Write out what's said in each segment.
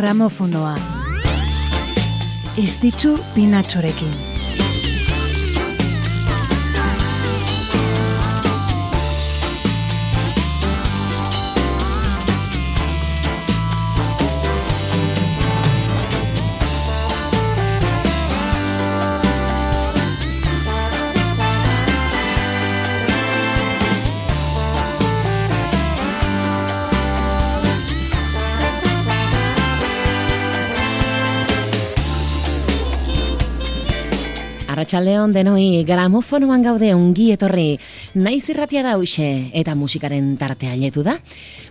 gramofonoa. Ez ditzu pinatxorekin. Arratxaldeon denoi gramofonoan gaude ongi etorri, naiz irratia da eta musikaren tartea letu da.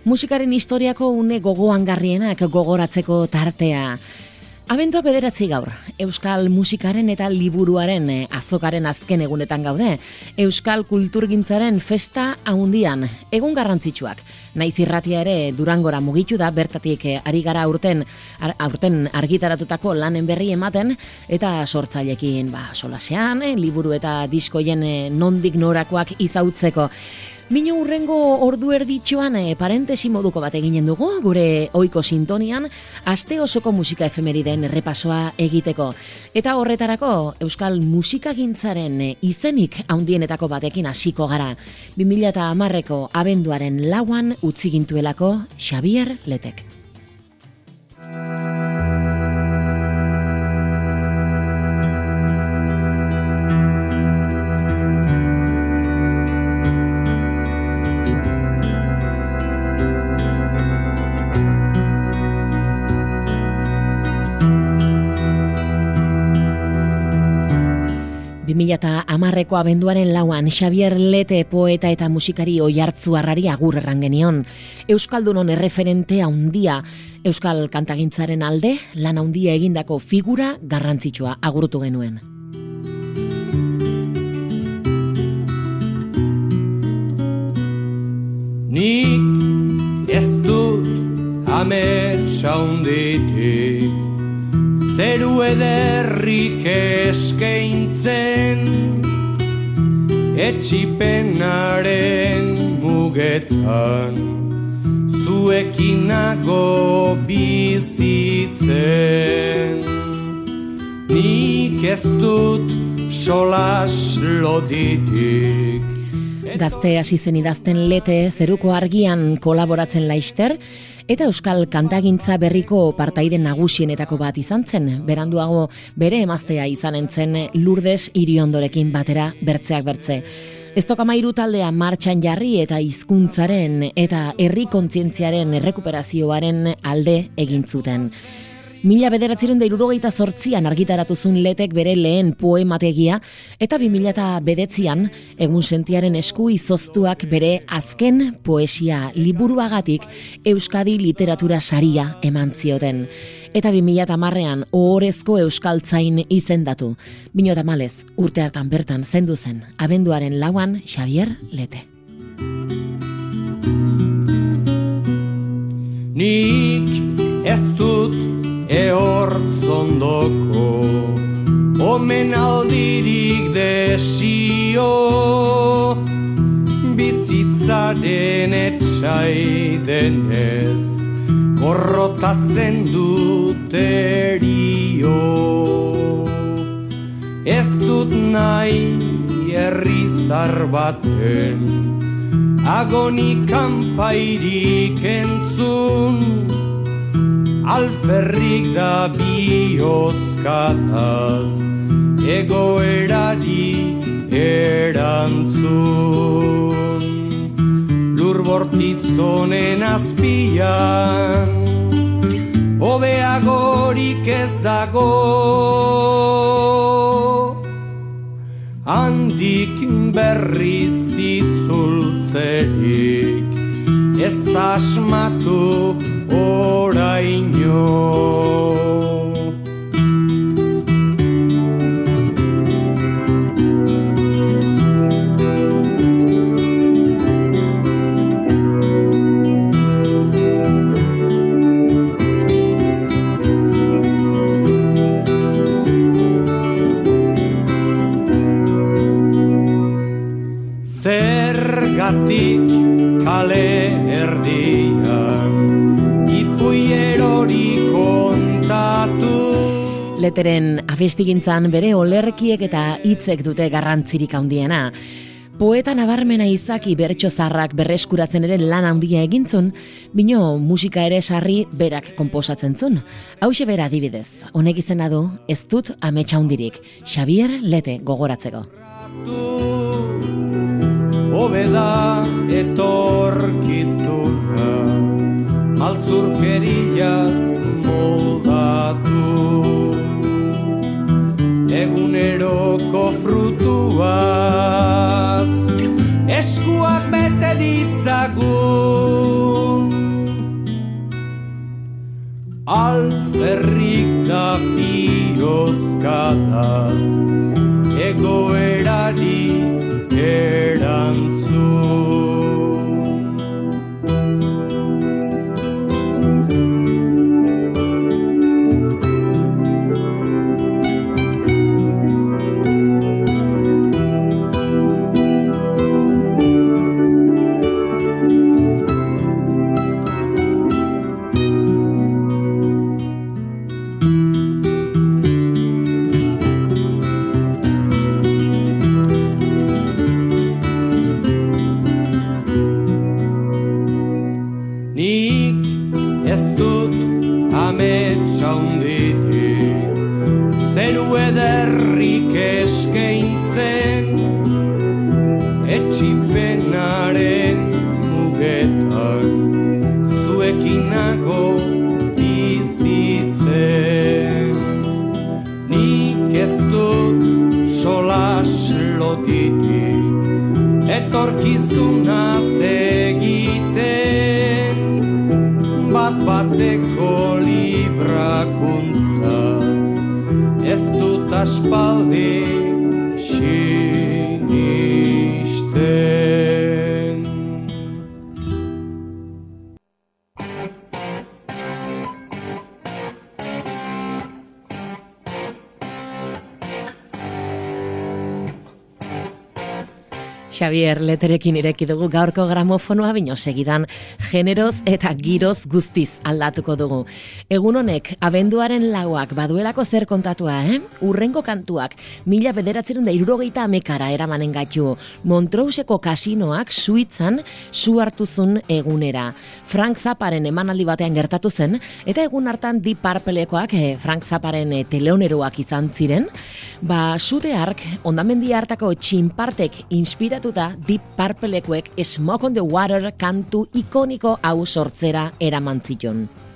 Musikaren historiako une gogoan garrienak gogoratzeko tartea. Abentuak bederatzi gaur, Euskal musikaren eta liburuaren eh, azokaren azken egunetan gaude, Euskal kulturgintzaren festa haundian, egun garrantzitsuak. Naiz irratia ere durangora mugitu da, bertatik eh, ari gara aurten, aurten argitaratutako lanen berri ematen, eta sortzailekin ba, solasean, eh, liburu eta diskoien nondik norakoak izautzeko. Mino urrengo ordu erditxoan e, parentesi moduko bat eginen dugu, gure oiko sintonian, aste osoko musika efemeriden errepasoa egiteko. Eta horretarako, Euskal musikagintzaren eh, izenik haundienetako batekin hasiko gara. 2000 eta amarreko abenduaren lauan utzigintuelako Xavier Letek. Eta amarreko abenduaren lauan Xavier Lete poeta eta musikari oiartzu harrari agur erran genion. Euskaldunon erreferente handia Euskal kantagintzaren alde lan handia egindako figura garrantzitsua agurtu genuen. Nik ez dut ametsa hunditik zeru ederrik eskeintzen etxipenaren mugetan. Zuekinago bizitzen. Nik ez dut solas loditik. Gazte hasi zen idazten lete zeruko argian kolaboratzen laister, eta euskal kantagintza berriko partaide nagusienetako bat izan zen, beranduago bere emaztea izan entzen lurdes iriondorekin batera bertzeak bertze. Ez tokamairu taldea martxan jarri eta hizkuntzaren eta herri kontzientziaren errekuperazioaren alde egin zuten. Mila bederatzeron da irurogeita zortzian argitaratu zun letek bere lehen poemategia, eta bi mila eta bedetzian, egun sentiaren esku izoztuak bere azken poesia liburuagatik Euskadi literatura saria eman zioten. Eta bi mila eta marrean ohorezko euskaltzain izendatu. Bino eta malez, urte hartan bertan zendu zen, abenduaren lauan Xavier Lete. Nik ez dut eortzondoko Omen aldirik desio Bizitzaren etxai denez Korrotatzen duterio Ez dut nahi errizar baten Agonikan pairik entzun alferrik da biozkataz egoerari erantzun lur bortitzonen azpian obeagorik ez dago. Handik berri zitzultzerik ez da asmatu oraino. Zergatik kale Leteren abestigintzan bere olerkiek eta hitzek dute garrantzirik handiena. Poeta nabarmena izaki bertso zarrak berreskuratzen ere lan handia egintzun, bino musika ere sarri berak konposatzen zun. Hau bera adibidez, honek izena du, ez dut ametsa hundirik, Xavier Lete gogoratzeko. Obeda etorkizuna, maltzurkeriaz moldatu. Eguneroko frutua, eskuak bete ditzagun. Alferrik da biozkataz Egoerari erantzun zuekin nago bizitzen. Nik solas lotitik, etorkizuna zegiten, bat bateko librakuntzaz, ez dut aspaldi Xavier Leterekin ireki dugu gaurko gramofonoa bino segidan generoz eta giroz guztiz aldatuko dugu. Egun honek, abenduaren lauak baduelako zer kontatua, eh? Urrengo kantuak, mila bederatzerun da irurogeita amekara eramanen gaitu. Montrouseko kasinoak suitzan su hartuzun egunera. Frank Zapparen emanaldi batean gertatu zen, eta egun hartan di parpelekoak eh, Frank Zapparen eh, teleoneroak izan ziren, ba, sude hark, ondamendi hartako txinpartek inspiratuta eta Deep Purpleekuek Smoke on the Water kantu ikoniko hau sortzera eramantzitun. Tragedia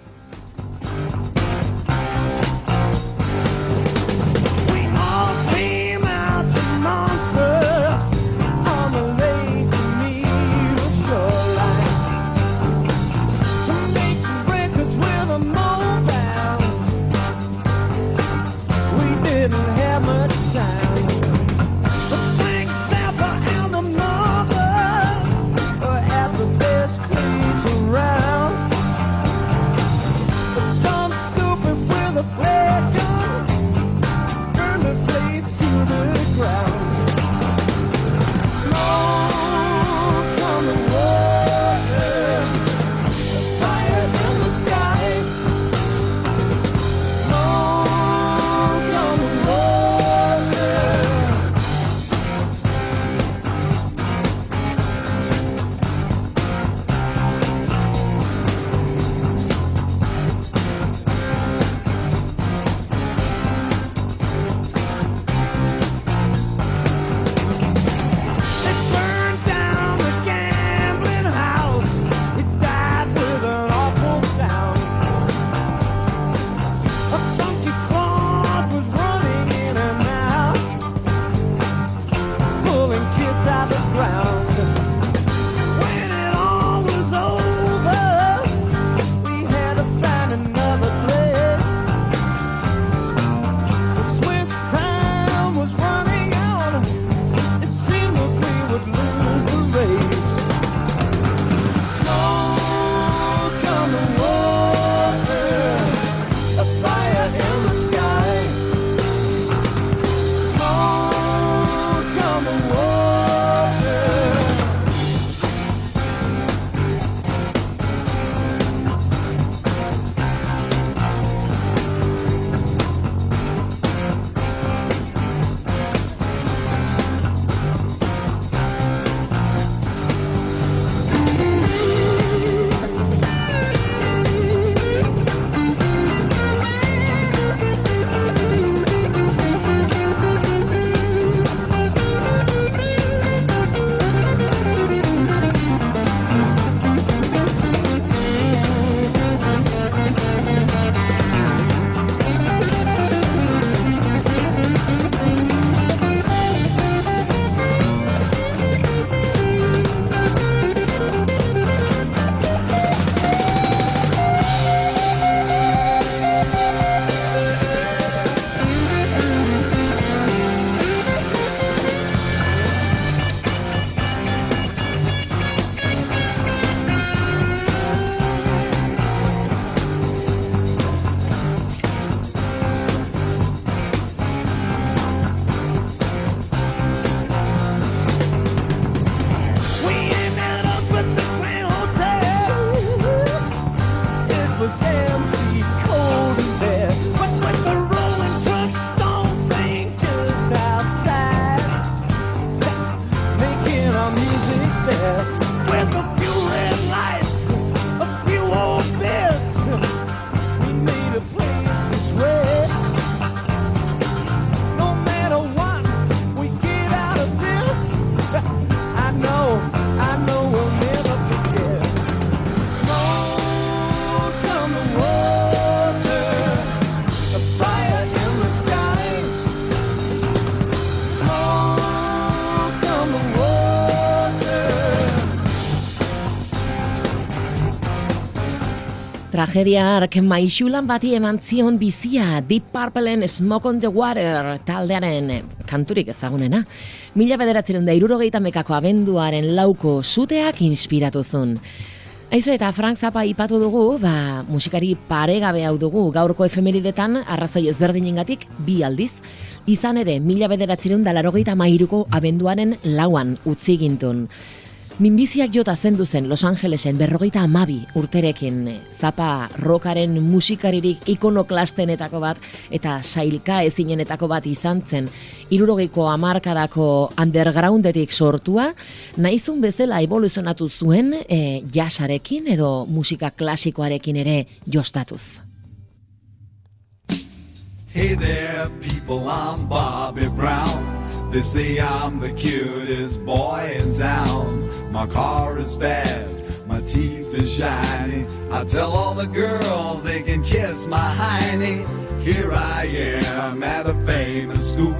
ark maixulan bati eman zion bizia Deep Purpleen Smoke on the Water taldearen kanturik ezagunena. Mila bederatzerun da irurogeita mekako abenduaren lauko zuteak inspiratu zuen. Aizu eta Frank Zappa ipatu dugu, ba, musikari paregabe hau dugu gaurko efemeridetan arrazoi ezberdinengatik bi aldiz. Izan ere, mila bederatzerun da larogeita mairuko abenduaren lauan utzi gintun. Minbiziak jota zendu zen Los Angelesen berrogeita amabi urterekin zapa rokaren musikaririk ikonoklastenetako bat eta sailka ezinenetako bat izan zen irurogeiko amarkadako undergroundetik sortua naizun bezala evoluzionatu zuen e, jasarekin edo musika klasikoarekin ere jostatuz. Hey there, people, I'm Bobby Brown. They say I'm the cutest boy in town. My car is fast, my teeth are shiny. I tell all the girls they can kiss my hiney. Here I am at a famous school.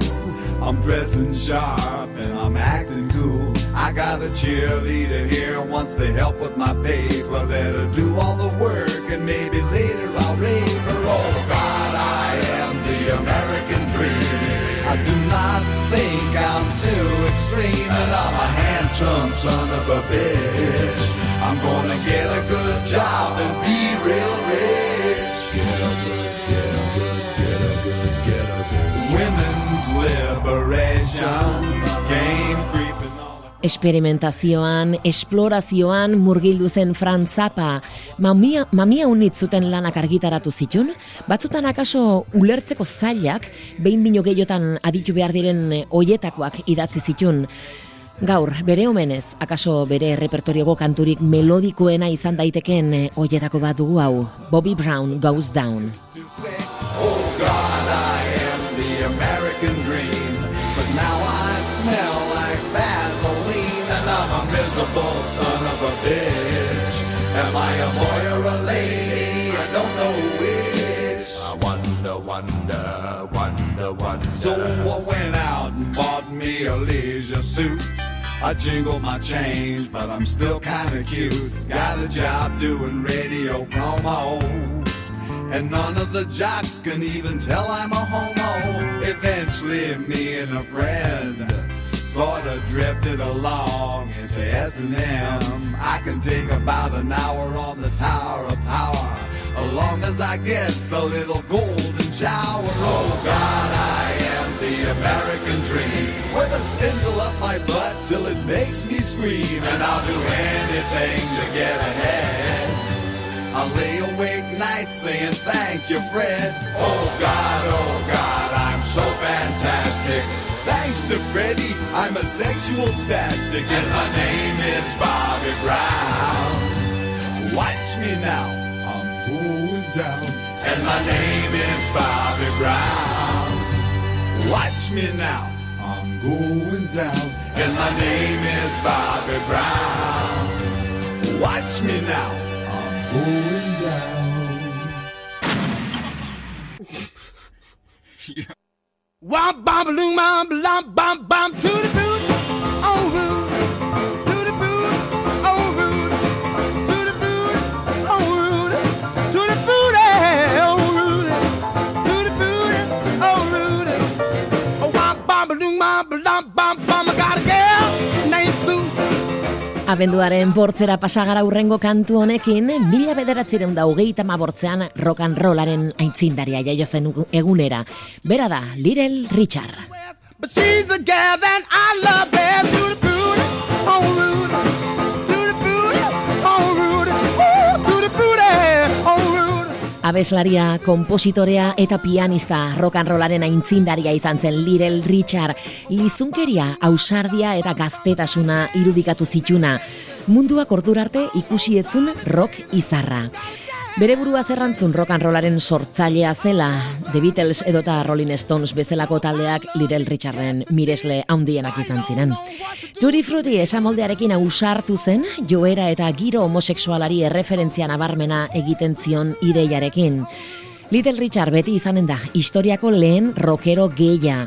I'm dressing sharp and I'm acting cool. I got a cheerleader here wants to help with my paper. Let her do all the work and maybe later I'll rape her. Oh God, I am the American too extreme, and I'm a handsome son of a bitch. I'm gonna get a good job and be real rich. Get a good, get a good, get a good, get a good. Women's liberation Experimentazioan, esplorazioan murgildu zen Franz Zappa. Mamia, mamia unitzuten lanak argitaratu zitun, batzutan akaso ulertzeko zailak, behin bino gehiotan aditu behar diren oietakoak idatzi zitun. Gaur, bere omenez, akaso bere repertorioko kanturik melodikoena izan daiteken oietako bat dugu hau, Bobby Brown Goes Down. Am I a boy or a lady? I don't know which. I wonder, wonder, wonder, wonder. So I went out and bought me a leisure suit. I jingle my change, but I'm still kinda cute. Got a job doing radio promo. And none of the jocks can even tell I'm a homo. Eventually, me and a friend sort of drifted along into S&M. I can take about an hour on the Tower of Power, as long as I get a little golden shower. Oh God, I am the American dream, with a spindle up my butt till it makes me scream, and I'll do anything to get ahead. I lay awake nights saying thank you, Fred. Oh God, oh God, I'm so fantastic. Thanks to Freddie, I'm a sexual spastic, and my name is Bobby Brown. Watch me now, I'm going down, and my name is Bobby Brown. Watch me now, I'm going down, and my name is Bobby Brown. Watch me now, I'm going down. Wop bam balloon bam blam bam bam to the boot Abenduaren bortzera pasagara urrengo kantu honekin, mila bederatzireun da hogeita bortzean rock and rollaren aitzindaria jaio zen egunera. Bera da, Little Richard. But she's the gal that I love best to the Abeslaria, kompositorea eta pianista rock and rollaren aintzindaria izan zen Little Richard. Lizunkeria, ausardia eta gaztetasuna irudikatu zituna. Munduak ordurarte ikusi etzun rock izarra. Bere burua zerrantzun rock and rollaren sortzailea zela, The Beatles edota Rolling Stones bezalako taldeak Little Richarden miresle handienak izan ziren. Tutti Frutti esamoldearekin ausartu zen, joera eta giro homosexualari erreferentzia nabarmena egiten zion ideiarekin. Little Richard beti izanen da, historiako lehen rockero geia.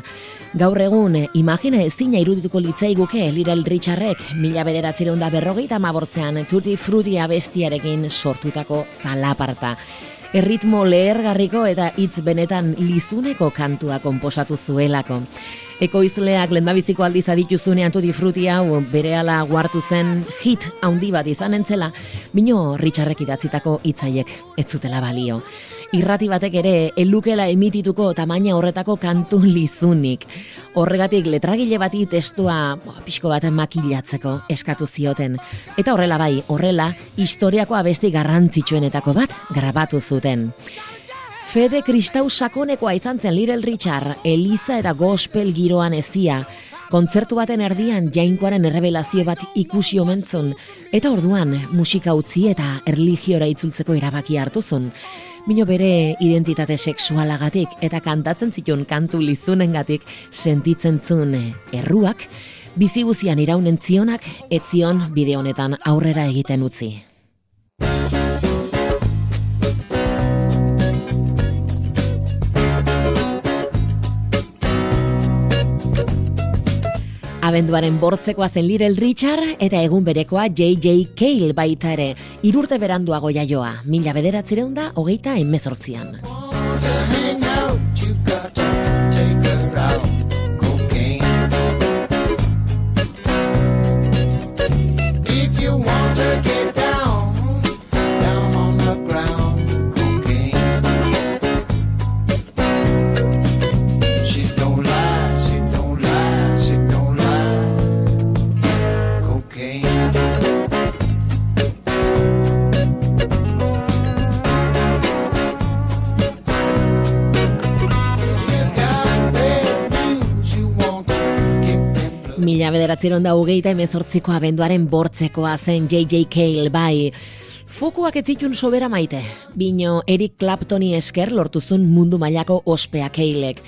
Gaur egun, imagina ezina irudituko litzaiguke Little Richardrek mila bederatzireun da berrogeita mabortzean Tutti Frutti abestiarekin sortutako zalaparta. Erritmo lehergarriko eta hitz benetan lizuneko kantua konposatu zuelako. Ekoizleak lendabiziko aldiz adituzunean tuti fruti hau berehala guartu zen hit handi bat izan entzela, bino Richardrek idatzitako hitzaiek ez zutela balio irrati batek ere elukela emitituko tamaina horretako kantu lizunik. Horregatik letragile bati testua pixko bat makilatzeko eskatu zioten. Eta horrela bai, horrela historiako abesti garrantzitsuenetako bat grabatu zuten. Fede Kristau sakonekoa izan zen Little Richard, Eliza eta Gospel giroan ezia, kontzertu baten erdian jainkoaren errebelazio bat ikusi omentzun, eta orduan musika utzi eta erligiora itzultzeko erabaki hartu zuen. Mino bere identitate sexualagatik eta kantatzen zituen kantu lizunengatik sentitzen zuen erruak, bizi guzian iraunen zionak, etzion bide honetan aurrera egiten utzi. Abenduaren bortzekoa zen Little Richard eta egun berekoa J.J. Cale baita ere. Irurte beranduago jaioa, mila bederatzireun da, hogeita enmezortzian. Mila bederatzeron da hogeita emezortziko abenduaren bortzekoa zen J.J. Cale bai. Fokuak ez sobera maite. Bino Eric Claptoni esker lortuzun mundu mailako ospea Calek.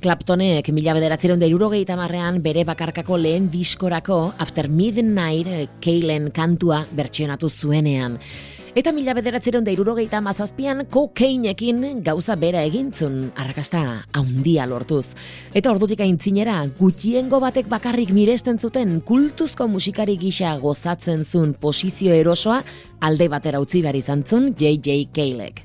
Claptonek mila bederatzeron da irurogeita marrean bere bakarkako lehen diskorako After Midnight Calen kantua bertsionatu zuenean. Eta mila bederatzeron da irurogeita mazazpian kokeinekin gauza bera egintzun, arrakasta haundia lortuz. Eta ordutik aintzinera, gutxiengo batek bakarrik miresten zuten kultuzko musikari gisa gozatzen zuen posizio erosoa alde batera utzi behar izan zuen J.J. Kalek.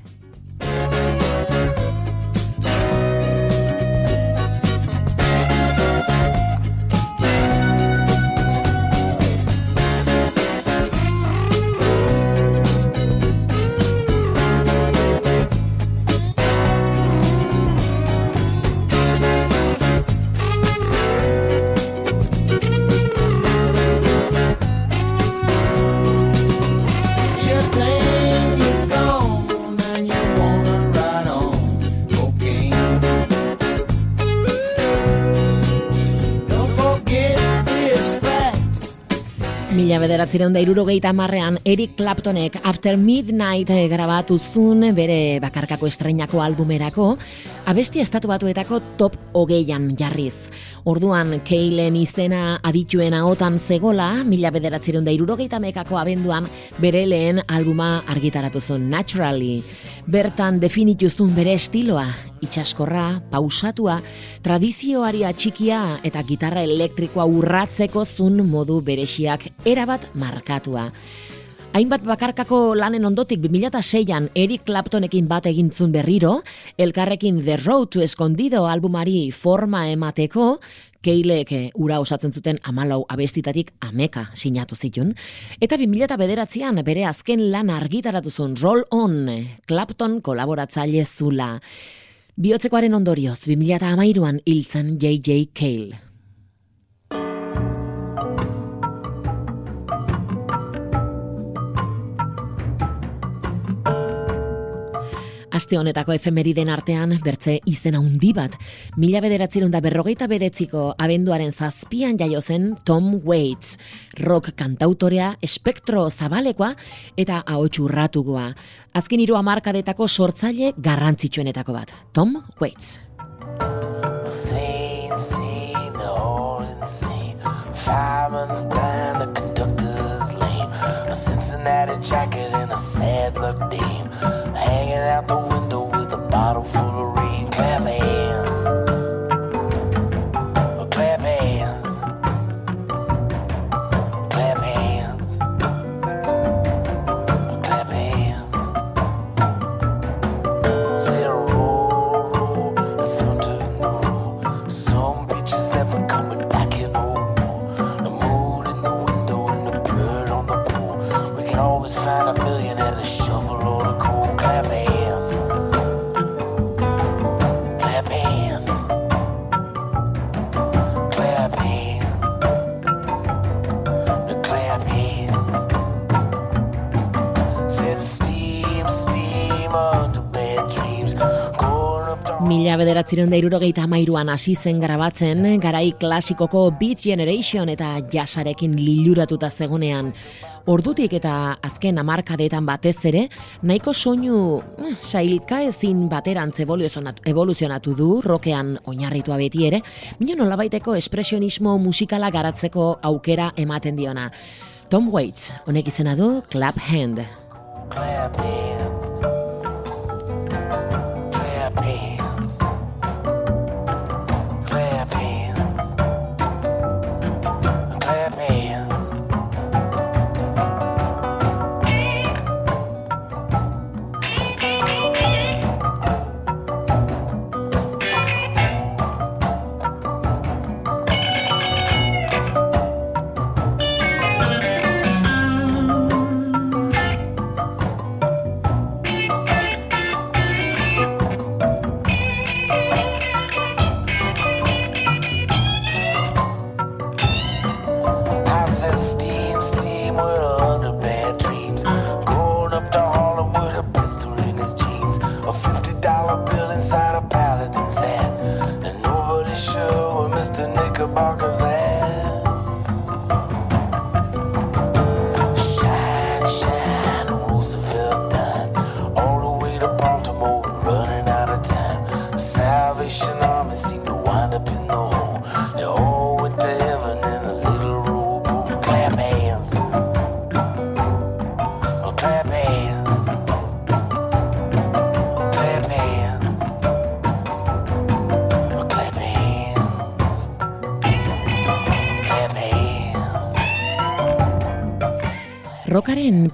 Mila bederatzireun da irurogeita marrean Eric Claptonek After Midnight eh, grabatu zuen bere bakarkako estreinako albumerako, abesti estatu batuetako top hogeian jarriz. Orduan, Keilen izena adituen ahotan zegola, mila bederatzireun da irurogeita mekako abenduan bere lehen albuma argitaratu zuen Naturally. Bertan definitu zuen bere estiloa, itxaskorra, pausatua, tradizioari atxikia eta gitarra elektrikoa urratzeko zun modu beresiak erabat markatua. Hainbat bakarkako lanen ondotik 2006an Eric Claptonekin bat egintzun berriro, elkarrekin The Road to Escondido albumari forma emateko, Keilek eh, ura osatzen zuten amalau abestitatik ameka sinatu zitun, eta 2009an bere azken lan argitaratu zuen Roll On, Clapton kolaboratzaile zula. Biotzekoaren ondorioz, 2008an hiltzen J.J. Cale. Aste honetako efemeriden artean bertze izena handi bat. Mila bederatzerun da berrogeita bedetziko abenduaren zazpian jaio zen Tom Waits. Rock kantautorea, espektro zabalekoa eta ahots urratukoa. Azken hiru hamarkadetako sortzaile garrantzitsuenetako bat. Tom Waits. Scene, scene, the. Fireman's blind, the conductor's lame. A Cincinnati jacket and a sad look dame. Out the window with a bottle full Mila bederatziron da irurogeita amairuan hasi zen grabatzen, garai klasikoko Beat Generation eta jasarekin liluratuta zegonean. Ordutik eta azken hamarkadetan batez ere, nahiko soinu eh, sailka ezin baterantz evoluzionatu, du, rokean oinarritua beti ere, bino nolabaiteko espresionismo musikala garatzeko aukera ematen diona. Tom Waits, honek izena du Clap Hand. clap hands.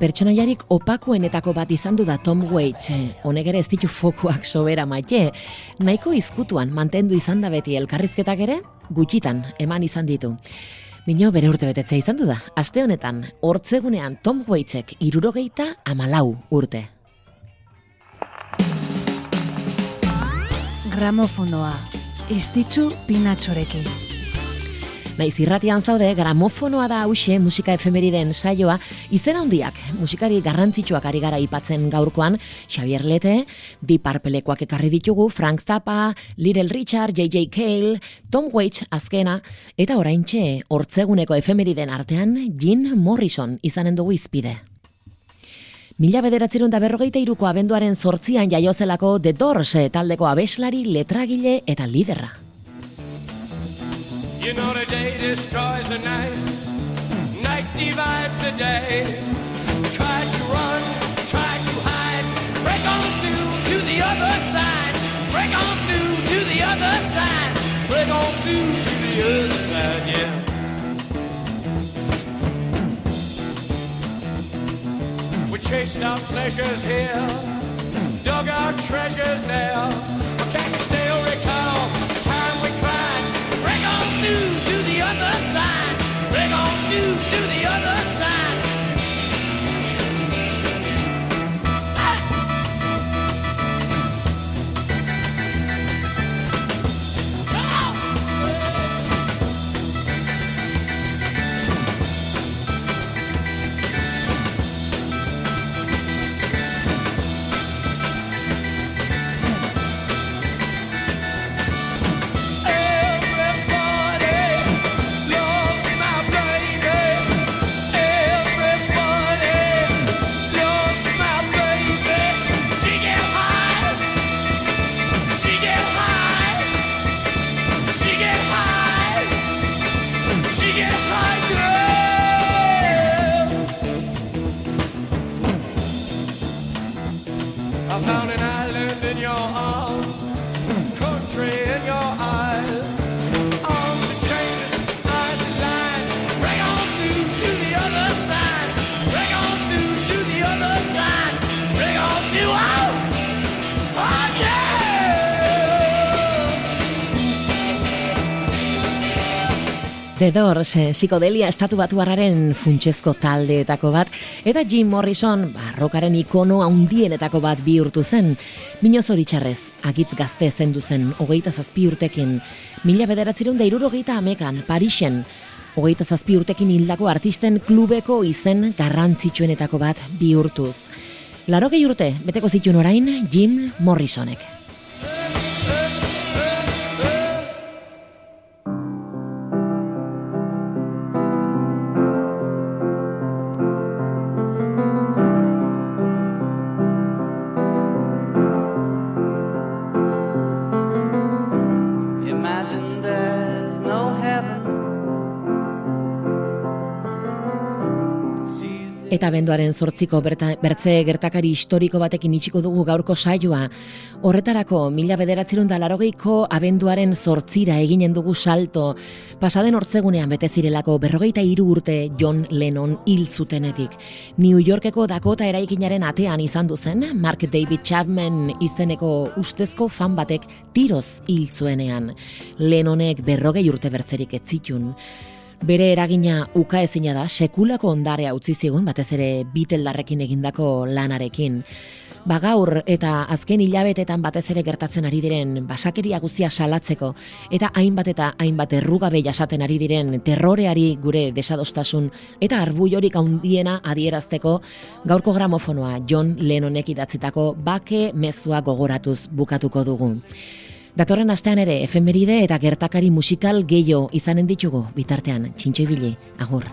Pertsonaiarik opakuenetako bat izan du da Tom Waits. Honek ere ez ditu fokuak sobera maite. Nahiko izkutuan mantendu izan da beti elkarrizketak ere, gutxitan eman izan ditu. Bino bere urte betetzea izan du da. Aste honetan, hortzegunean Tom Waitsek irurogeita amalau urte. Gramofonoa. Estitzu pinatxorekin. Naiz irratian zaude, gramofonoa da hause musika efemeriden saioa, izen handiak musikari garrantzitsuak ari gara ipatzen gaurkoan, Xavier Lete, Deep Purplekoak ekarri ditugu, Frank Zappa, Little Richard, J.J. Cale, Tom Waits azkena, eta oraintxe hortzeguneko efemeriden artean, Jim Morrison izanen dugu izpide. Mila bederatzerun da berrogeita iruko abenduaren sortzian jaiozelako The Doors taldeko abeslari, letragile eta liderra. You know the day destroys the night, night divides the day. Try to run, try to hide, break on through to the other side, break on through to the other side, break on through to the other side, yeah. We chased our pleasures here, dug our treasures there. The Doors, psikodelia estatu batu harraren funtsezko taldeetako bat, eta Jim Morrison, barrokaren ikono handienetako bat bihurtu zen. Mino zoritxarrez, agitz gazte zendu zen, hogeita zazpi urtekin. Mila bederatzireun da irurogeita amekan, Parisen, hogeita zazpi urtekin hildako artisten klubeko izen garrantzitsuenetako bat bihurtuz. Larogei urte, beteko zituen orain, Jim Morrisonek. Eta benduaren zortziko berta, bertze gertakari historiko batekin itxiko dugu gaurko saioa. Horretarako, mila bederatzerun da larogeiko abenduaren zortzira eginen dugu salto. Pasaden hortzegunean bete zirelako berrogeita hiru urte John Lennon hil zutenetik. New Yorkeko Dakota eraikinaren atean izan duzen, Mark David Chapman izeneko ustezko fan batek tiroz hil zuenean. Lennonek berrogei urte bertzerik ez zitun. Bere eragina uka ezina da sekulako ondarea utzi zigun batez ere Beatledarrekin egindako lanarekin. Ba gaur eta azken hilabetetan batez ere gertatzen ari diren basakeria guztia salatzeko eta hainbat eta hainbat errugabe jasaten ari diren terroreari gure desadostasun eta arbuiorik handiena adierazteko gaurko gramofonoa John Lennonek idatzitako bake mezua gogoratuz bukatuko dugu. Datorren astean ere efemeride eta gertakari musikal gehiago izanen ditugu bitartean txintxo ibili, agur.